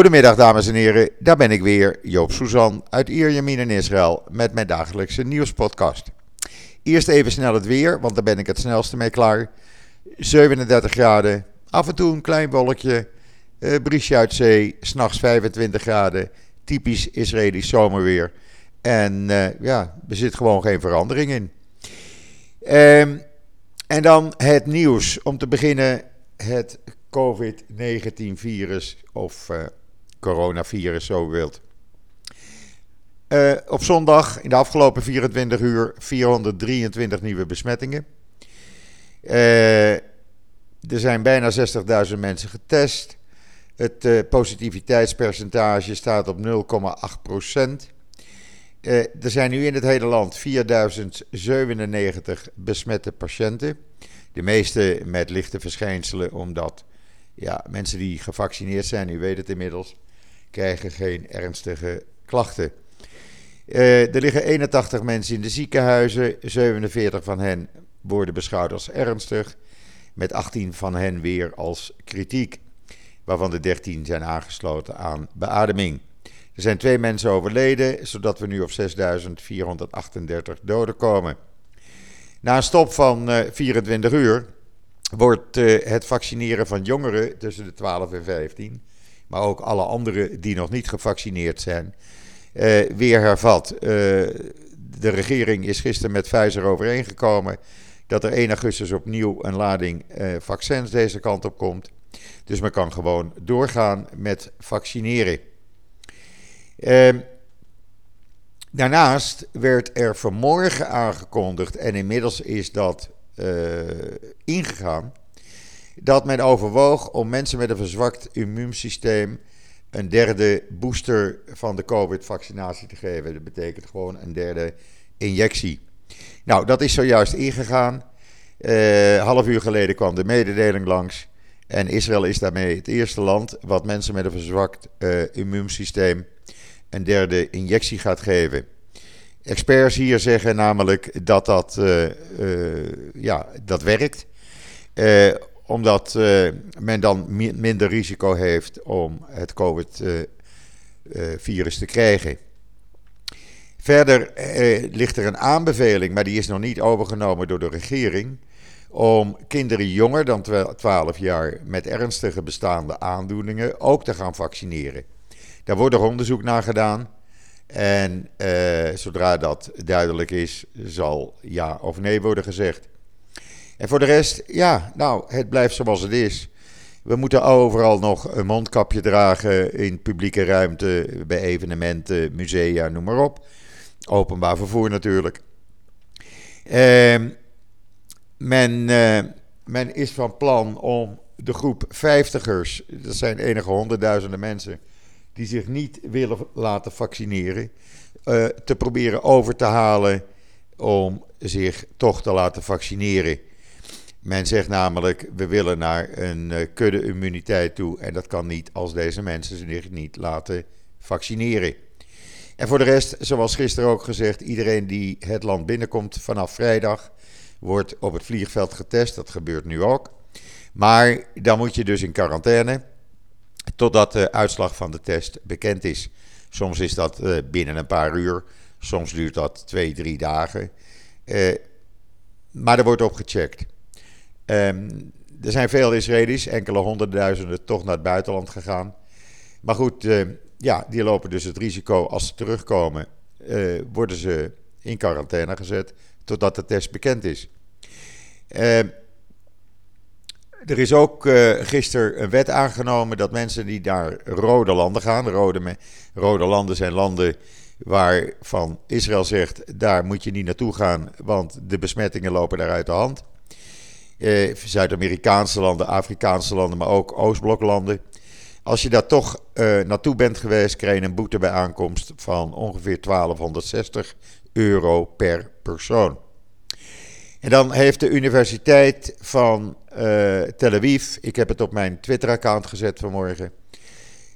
Goedemiddag dames en heren, daar ben ik weer, Joop Suzan uit Ierjemien in Israël met mijn dagelijkse nieuwspodcast. Eerst even snel het weer, want daar ben ik het snelste mee klaar. 37 graden, af en toe een klein wolkje, uh, briesje uit zee, s'nachts 25 graden, typisch Israëlisch zomerweer. En uh, ja, er zit gewoon geen verandering in. Um, en dan het nieuws. Om te beginnen het COVID-19-virus of uh, coronavirus, zo wilt. Uh, op zondag in de afgelopen 24 uur 423 nieuwe besmettingen. Uh, er zijn bijna 60.000 mensen getest. Het uh, positiviteitspercentage staat op 0,8 procent. er zijn nu in het hele land 4097 besmette patiënten. De meeste met lichte verschijnselen, omdat ja, mensen die gevaccineerd zijn, u weet het inmiddels, krijgen geen ernstige klachten. Uh, er liggen 81 mensen in de ziekenhuizen, 47 van hen worden beschouwd als ernstig, met 18 van hen weer als kritiek, waarvan de 13 zijn aangesloten aan beademing. Er zijn twee mensen overleden, zodat we nu op 6.438 doden komen. Na een stop van uh, 24 uur wordt uh, het vaccineren van jongeren tussen de 12 en 15, maar ook alle anderen die nog niet gevaccineerd zijn, uh, weer hervat. Uh, de regering is gisteren met Pfizer overeengekomen dat er 1 augustus opnieuw een lading vaccins deze kant op komt. Dus men kan gewoon doorgaan met vaccineren. Ehm, daarnaast werd er vanmorgen aangekondigd, en inmiddels is dat ingegaan. Dat men overwoog om mensen met een verzwakt immuunsysteem een derde booster van de COVID-vaccinatie te geven. Dat betekent gewoon een derde injectie. Nou, dat is zojuist ingegaan. Uh, half uur geleden kwam de mededeling langs. En Israël is daarmee het eerste land wat mensen met een verzwakt uh, immuunsysteem een derde injectie gaat geven. Experts hier zeggen namelijk dat dat, uh, ja, dat werkt. Omdat men dan minder risico heeft om het COVID-virus te krijgen. Verder ligt er een aanbeveling, maar die is nog niet overgenomen door de regering. Om kinderen jonger dan 12 jaar met ernstige bestaande aandoeningen ook te gaan vaccineren. Daar wordt er onderzoek naar gedaan. En zodra dat duidelijk is, zal ja of nee worden gezegd. En voor de rest, ja, nou, het blijft zoals het is. We moeten overal nog een mondkapje dragen in publieke ruimte, bij evenementen, musea, noem maar op. Openbaar vervoer natuurlijk. Uh, men, uh, men is van plan om de groep vijftigers, dat zijn enige honderdduizenden mensen, die zich niet willen laten vaccineren, uh, te proberen over te halen om zich toch te laten vaccineren. Men zegt namelijk, we willen naar een uh, kudde-immuniteit toe en dat kan niet als deze mensen zich niet laten vaccineren. En voor de rest, zoals gisteren ook gezegd, iedereen die het land binnenkomt vanaf vrijdag wordt op het vliegveld getest. Dat gebeurt nu ook. Maar dan moet je dus in quarantaine totdat de uitslag van de test bekend is. Soms is dat uh, binnen een paar uur, soms duurt dat twee, drie dagen. Uh, maar er wordt op gecheckt. Um, er zijn veel Israëli's, enkele honderdduizenden, toch naar het buitenland gegaan. Maar goed, uh, ja, die lopen dus het risico als ze terugkomen, worden ze in quarantaine gezet totdat de test bekend is. Uh, er is ook uh, gisteren een wet aangenomen dat mensen die naar rode landen gaan, rode, rode landen zijn landen waarvan Israël zegt, daar moet je niet naartoe gaan, want de besmettingen lopen daar uit de hand. Uh, Zuid-Amerikaanse landen, Afrikaanse landen, maar ook Oostbloklanden. Als je daar toch uh, naartoe bent geweest, krijg je een boete bij aankomst van ongeveer 1260 euro per persoon. En dan heeft de Universiteit van uh, Tel Aviv, ik heb het op mijn Twitter-account gezet vanmorgen,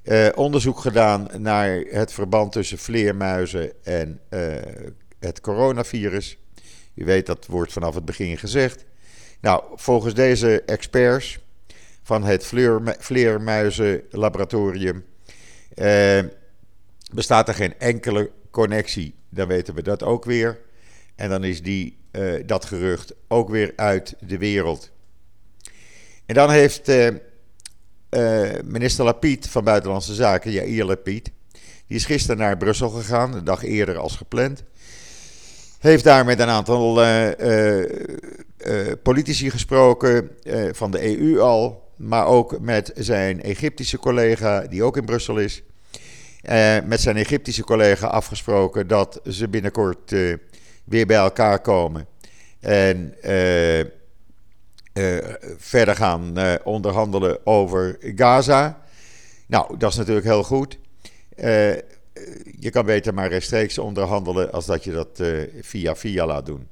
uh, onderzoek gedaan naar het verband tussen vleermuizen en uh, het coronavirus. U weet, dat wordt vanaf het begin gezegd. Nou, volgens deze experts van het vleermuizenlaboratorium bestaat er geen enkele connectie, dan weten we dat ook weer. En dan is die, dat gerucht ook weer uit de wereld. En dan heeft minister Lapid van Buitenlandse Zaken, Jair Lapid, die is gisteren naar Brussel gegaan, een dag eerder als gepland. Heeft daar met een aantal uh, uh, politici gesproken, van de EU al, maar ook met zijn Egyptische collega, die ook in Brussel is. met zijn Egyptische collega afgesproken dat ze binnenkort weer bij elkaar komen. En verder gaan onderhandelen over Gaza. Nou, dat is natuurlijk heel goed. Uh, je kan beter maar rechtstreeks onderhandelen als dat je dat uh, via via laat doen.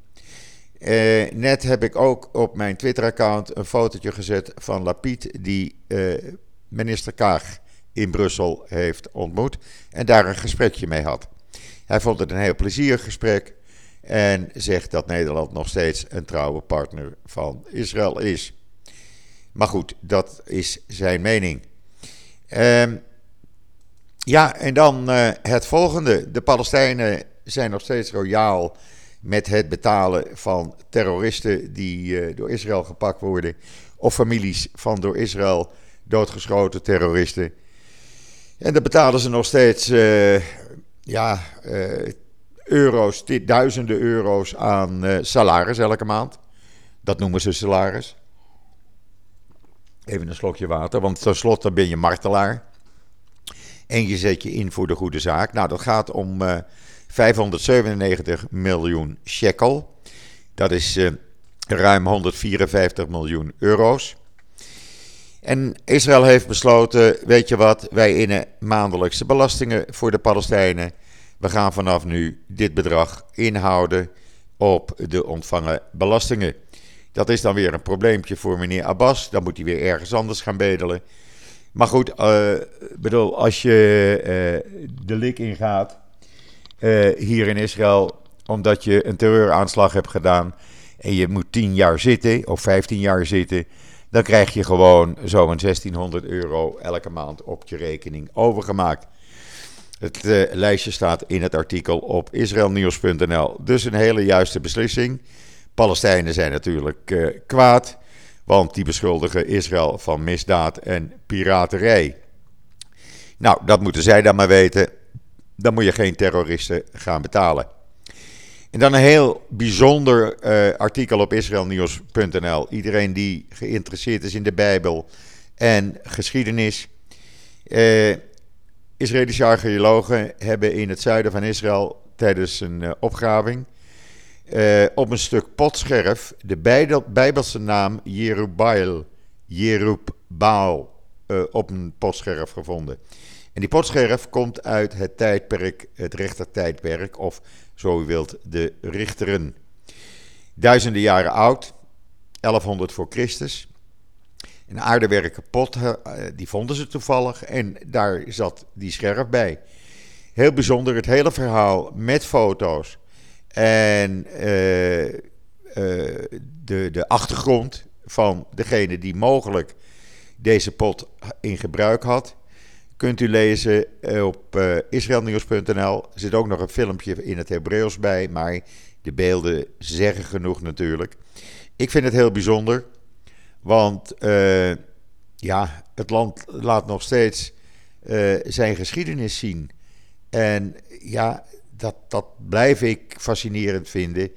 Uh, net heb ik ook op mijn Twitter-account een fotootje gezet van Lapid die minister Kaag in Brussel heeft ontmoet en daar een gesprekje mee had. Hij vond het een heel plezierig gesprek en zegt dat Nederland nog steeds een trouwe partner van Israël is. Maar goed, dat is zijn mening. Ehm ja, en dan uh, het volgende. De Palestijnen zijn nog steeds royaal met het betalen van terroristen die uh, door Israël gepakt worden. Of families van door Israël doodgeschoten terroristen. En dan betalen ze nog steeds uh, ja, euro's, duizenden euro's aan salaris elke maand. Dat noemen ze salaris. Even een slokje water, want tenslotte ben je martelaar. En je zet je in voor de goede zaak. Nou, dat gaat om uh, eh, 597 miljoen shekel. Dat is uh, ruim 154 miljoen euro's. En Israël heeft besloten, weet je wat, wij innen maandelijkse belastingen voor de Palestijnen. We gaan vanaf nu dit bedrag inhouden op de ontvangen belastingen. Dat is dan weer een probleempje voor meneer Abbas. Dan moet hij weer ergens anders gaan bedelen. Maar goed, uh, bedoel, als je uh, de lik ingaat uh, hier in Israël, omdat je een terreuraanslag hebt gedaan en je moet 10 jaar zitten of 15 jaar zitten, dan krijg je gewoon zo'n 1600 euro elke maand op je rekening overgemaakt. Het lijstje staat in het artikel op israelnieuws.nl. Dus een hele juiste beslissing. Palestijnen zijn natuurlijk kwaad. Want die beschuldigen Israël van misdaad en piraterij. Nou, dat moeten zij dan maar weten. Dan moet je geen terroristen gaan betalen. En dan een heel bijzonder uh, artikel op israelnieuws.nl. Iedereen die geïnteresseerd is in de Bijbel en geschiedenis. Uh, Israëlische archeologen hebben in het zuiden van Israël tijdens een uh, opgraving uh, op een stuk potscherf de Bijbelse naam Jerubbaal, Jerubbaal uh, op een potscherf gevonden. En die potscherf komt uit het tijdperk, het rechtertijdperk, of zo u wilt, de richteren. Duizenden jaren oud, 1100 voor Christus. Een aardewerken pot, uh, die vonden ze toevallig en daar zat die scherf bij. Heel bijzonder, het hele verhaal met foto's en uh, uh, de, de achtergrond van degene die mogelijk deze pot in gebruik had, kunt u lezen op uh, israelnieuws.nl. Er zit ook nog een filmpje in het Hebreeuws bij, maar de beelden zeggen genoeg natuurlijk. Ik vind het heel bijzonder, want ja, het land laat nog steeds zijn geschiedenis zien. En ja, dat, dat blijf ik fascinerend vinden.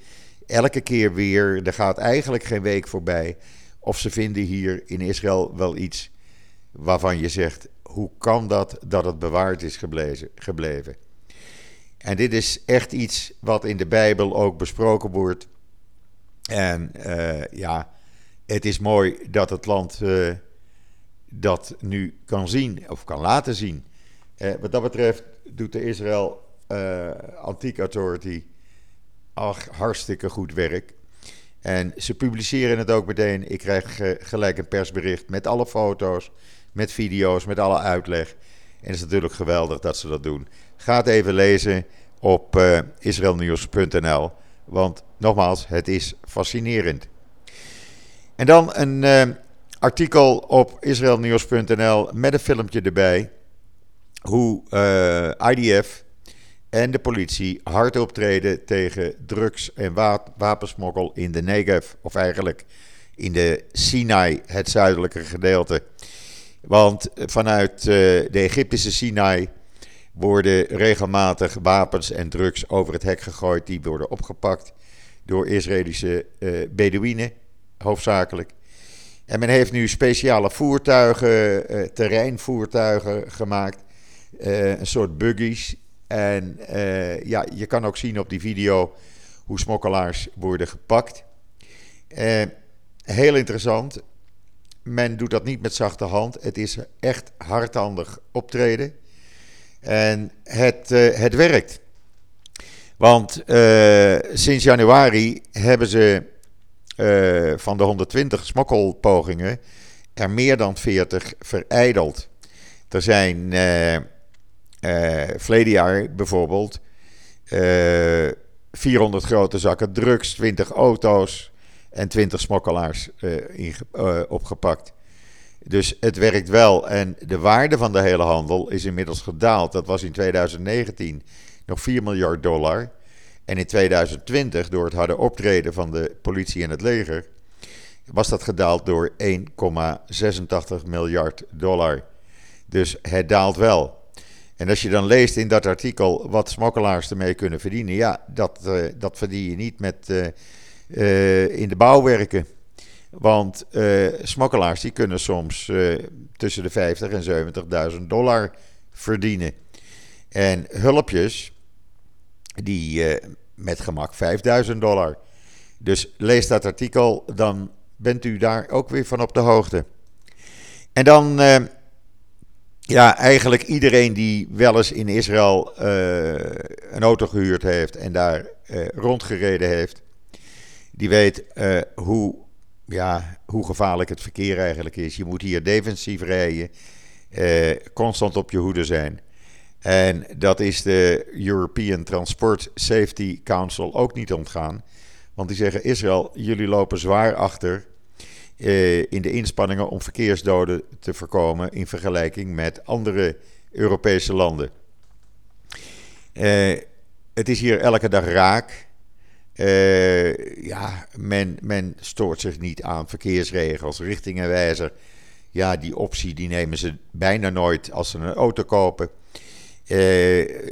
Elke keer weer, er gaat eigenlijk geen week voorbij. Of ze vinden hier in Israël wel iets waarvan je zegt: hoe kan dat dat het bewaard is gebleven? En dit is echt iets wat in de Bijbel ook besproken wordt. En uh, ja, het is mooi dat het land uh, dat nu kan zien of kan laten zien. Uh, wat dat betreft doet de Israël Antiek Authority. Ach, hartstikke goed werk. En ze publiceren het ook meteen. Ik krijg uh, gelijk een persbericht met alle foto's, met video's, met alle uitleg. En het is natuurlijk geweldig dat ze dat doen. Ga het even lezen op eh, israelnieuws.nl. Want nogmaals, het is fascinerend. En dan een artikel op israelnieuws.nl met een filmpje erbij hoe IDF en de politie hard optreden tegen drugs- en wapensmokkel in de Negev. Of eigenlijk in de Sinai, het zuidelijke gedeelte. Want vanuit de Egyptische Sinai worden regelmatig wapens en drugs over het hek gegooid. Die worden opgepakt door Israëlische uh, Bedouinen, hoofdzakelijk. En men heeft nu speciale voertuigen, terreinvoertuigen gemaakt. Een soort buggies. En ja, je kan ook zien op die video hoe smokkelaars worden gepakt. heel interessant. Men doet dat niet met zachte hand. Het is echt hardhandig optreden. En het, uh, het werkt. Want sinds januari hebben ze van de 120 smokkelpogingen er meer dan 40 verijdeld. Er zijn verleden jaar bijvoorbeeld 400 grote zakken drugs, 20 auto's en 20 smokkelaars opgepakt. Dus het werkt wel. En de waarde van de hele handel is inmiddels gedaald. Dat was in 2019 nog 4 miljard dollar. En in 2020, door het harde optreden van de politie en het leger, was dat gedaald door 1,86 miljard dollar. Dus het daalt wel. En als je dan leest in dat artikel wat smokkelaars ermee kunnen verdienen, ja, dat, uh, dat verdien je niet met uh, uh, in de bouw werken. Want smokkelaars die kunnen soms tussen de 50 en 70.000 dollar verdienen. En hulpjes die met gemak 5000 dollar. Dus lees dat artikel, dan bent u daar ook weer van op de hoogte. En dan, ja, eigenlijk iedereen die wel eens in Israël een auto gehuurd heeft en daar rondgereden heeft, die weet hoe ja, hoe gevaarlijk het verkeer eigenlijk is. Je moet hier defensief rijden, eh, constant op je hoede zijn. En dat is de European Transport Safety Council ook niet ontgaan. Want die zeggen: Israël, jullie lopen zwaar achter eh, in de inspanningen om verkeersdoden te voorkomen in vergelijking met andere Europese landen. Eh, het is hier elke dag raak. Uh, ja, men, men stoort zich niet aan verkeersregels, richtingenwijzer. Ja, die optie die nemen ze bijna nooit als ze een auto kopen. Uh,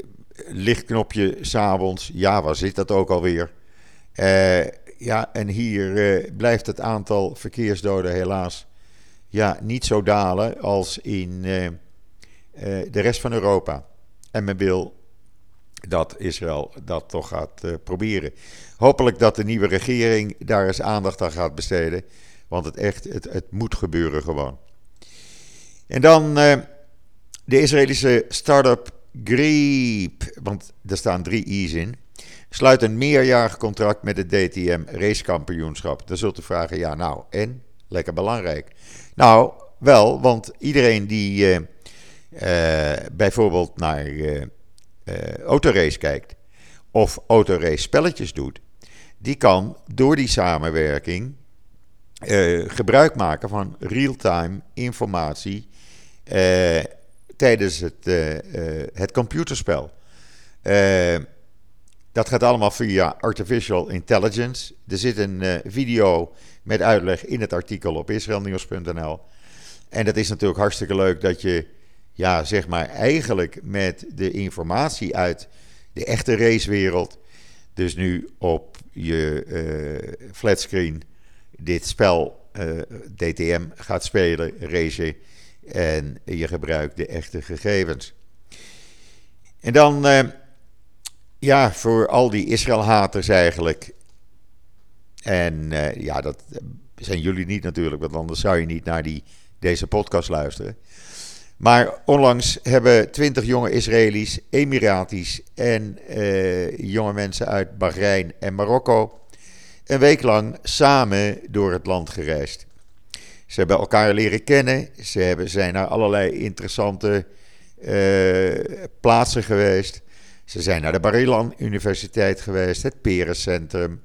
lichtknopje s'avonds, ja, waar zit dat ook alweer? Uh, ja, en hier blijft het aantal verkeersdoden helaas ja, niet zo dalen als in de rest van Europa. En men wil dat Israël dat toch gaat proberen. Hopelijk dat de nieuwe regering daar eens aandacht aan gaat besteden. Want het, echt, het, het moet gebeuren gewoon. En dan de Israëlische start-up Greep. Want er staan drie I's in. Sluit een meerjarig contract met het DTM racekampioenschap. Dan zult u vragen, ja nou en? Lekker belangrijk. Nou, wel, want iedereen die uh, bijvoorbeeld naar uh, autorace kijkt of autorace spelletjes doet, die kan door die samenwerking gebruik maken van real-time informatie tijdens het, het computerspel. Dat gaat allemaal via artificial intelligence. Er zit een video met uitleg in het artikel op israelnieuws.nl. En dat is natuurlijk hartstikke leuk dat je ja, zeg maar eigenlijk met de informatie uit de echte racewereld, dus nu op je uh, flatscreen dit spel eh, DTM gaat spelen, racen, en je gebruikt de echte gegevens. En dan, ja, voor al die Israël-haters eigenlijk, en ja, dat zijn jullie niet natuurlijk, want anders zou je niet naar die, deze podcast luisteren. Maar onlangs hebben twintig jonge Israëli's, Emiratis en uh, jonge mensen uit Bahrein en Marokko een week lang samen door het land gereisd. Ze hebben elkaar leren kennen, ze hebben, zijn naar allerlei interessante uh, plaatsen geweest. Ze zijn naar de Bar Universiteit geweest, het Perencentrum,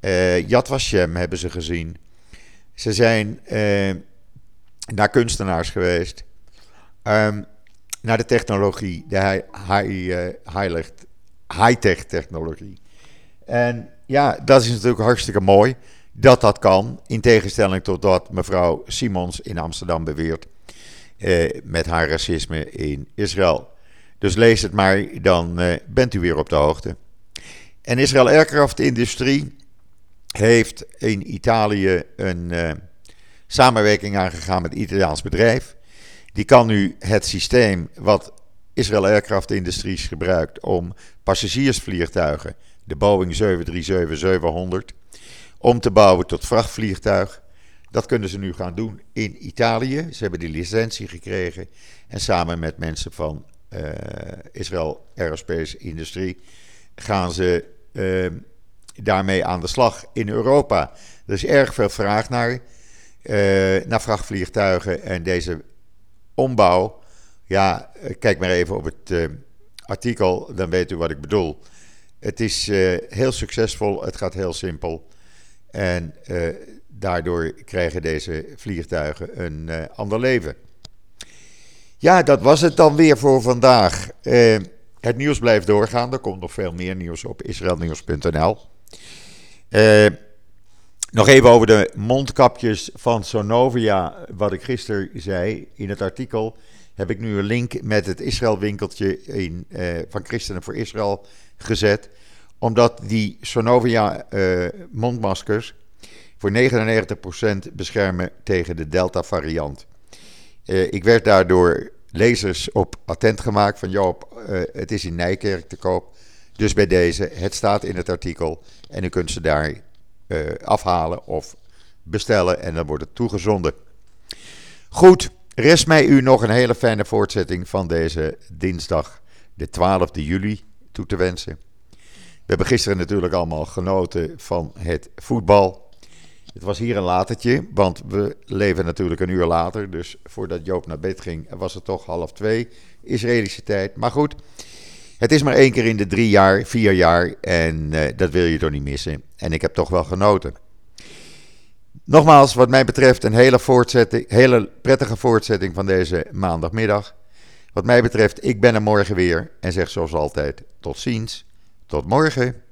uh, Yad Vashem hebben ze gezien. Ze zijn naar kunstenaars geweest. Um, naar de technologie, de high-tech high technologie. En ja, dat is natuurlijk hartstikke mooi dat dat kan. In tegenstelling tot wat mevrouw Simons in Amsterdam beweert eh, met haar racisme in Israël. Dus lees het maar, dan eh, bent u weer op de hoogte. En Israël Aircraft Industrie heeft in Italië een uh, samenwerking aangegaan met een Italiaans bedrijf. Die kan nu het systeem wat Israël Aircraft Industries gebruikt om passagiersvliegtuigen, de Boeing 737-700, om te bouwen tot vrachtvliegtuig. Dat kunnen ze nu gaan doen in Italië. Ze hebben die licentie gekregen. En samen met mensen van Israël Aerospace Industrie gaan ze uh, daarmee aan de slag in Europa. Er is erg veel vraag naar, uh, naar vrachtvliegtuigen en deze ombouw. Ja, kijk maar even op het artikel, dan weet u wat ik bedoel. Het is heel succesvol, het gaat heel simpel. En daardoor krijgen deze vliegtuigen een ander leven. Ja, dat was het dan weer voor vandaag. Uh, het nieuws blijft doorgaan. Er komt nog veel meer nieuws op israelnieuws.nl. nog even over de mondkapjes van Sonovia. Wat ik gisteren zei in het artikel. Heb ik nu een link met het Israël-winkeltje in, van Christenen voor Israël gezet omdat die Sonovia mondmaskers voor 99% beschermen tegen de Delta-variant. Uh, ik werd daardoor lezers op attent gemaakt van Joop, uh, het is in Nijkerk te koop. Dus bij deze, het staat in het artikel en u kunt ze daar afhalen of bestellen en dan wordt het toegezonden. Goed, rest mij u nog een hele fijne voortzetting van deze dinsdag, de 12e juli, toe te wensen. We hebben gisteren natuurlijk allemaal genoten van het voetbal. Het was hier een latertje, want we leven natuurlijk een uur later. Dus voordat Joop naar bed ging, was het toch half twee Israëlische tijd. Maar goed, het is maar één keer in de drie jaar, vier jaar. En uh, dat wil je toch niet missen. En ik heb toch wel genoten. Nogmaals, wat mij betreft, een hele, voortzetting, hele prettige voortzetting van deze maandagmiddag. Wat mij betreft, ik ben er morgen weer en zeg zoals altijd: tot ziens. Tot morgen.